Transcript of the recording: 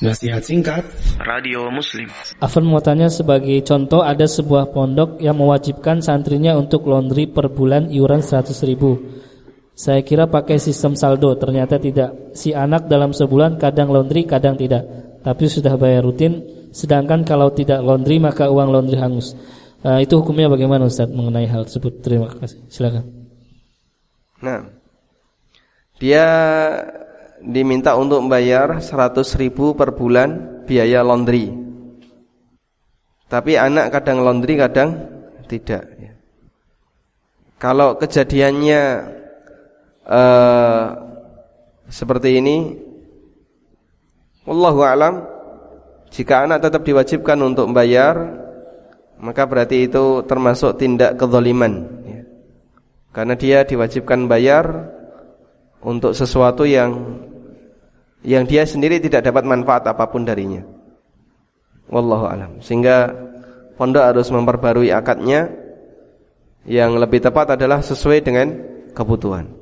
Nasihat singkat. Radio Muslim. Afan mau tanya sebagai contoh ada sebuah pondok yang mewajibkan santrinya untuk laundry per bulan iuran 100 ribu. Saya kira pakai sistem saldo ternyata tidak. Si anak dalam sebulan kadang laundry kadang tidak. Tapi sudah bayar rutin Sedangkan kalau tidak laundry maka uang laundry hangus. Uh, Itu hukumnya bagaimana Ustaz mengenai hal tersebut? Terima kasih. Silakan. Nah Dia diminta untuk membayar 100 ribu per bulan biaya laundry. Tapi anak kadang laundry kadang tidak. Ya. Kalau kejadiannya uh, seperti ini, Wallahu alam, jika anak tetap diwajibkan untuk membayar, maka berarti itu termasuk tindak kezaliman. Ya. Karena dia diwajibkan bayar untuk sesuatu yang yang dia sendiri tidak dapat manfaat apa pun darinya. Wallahu alam. Sehingga pondok harus memperbarui akadnya yang lebih tepat adalah sesuai dengan kebutuhan.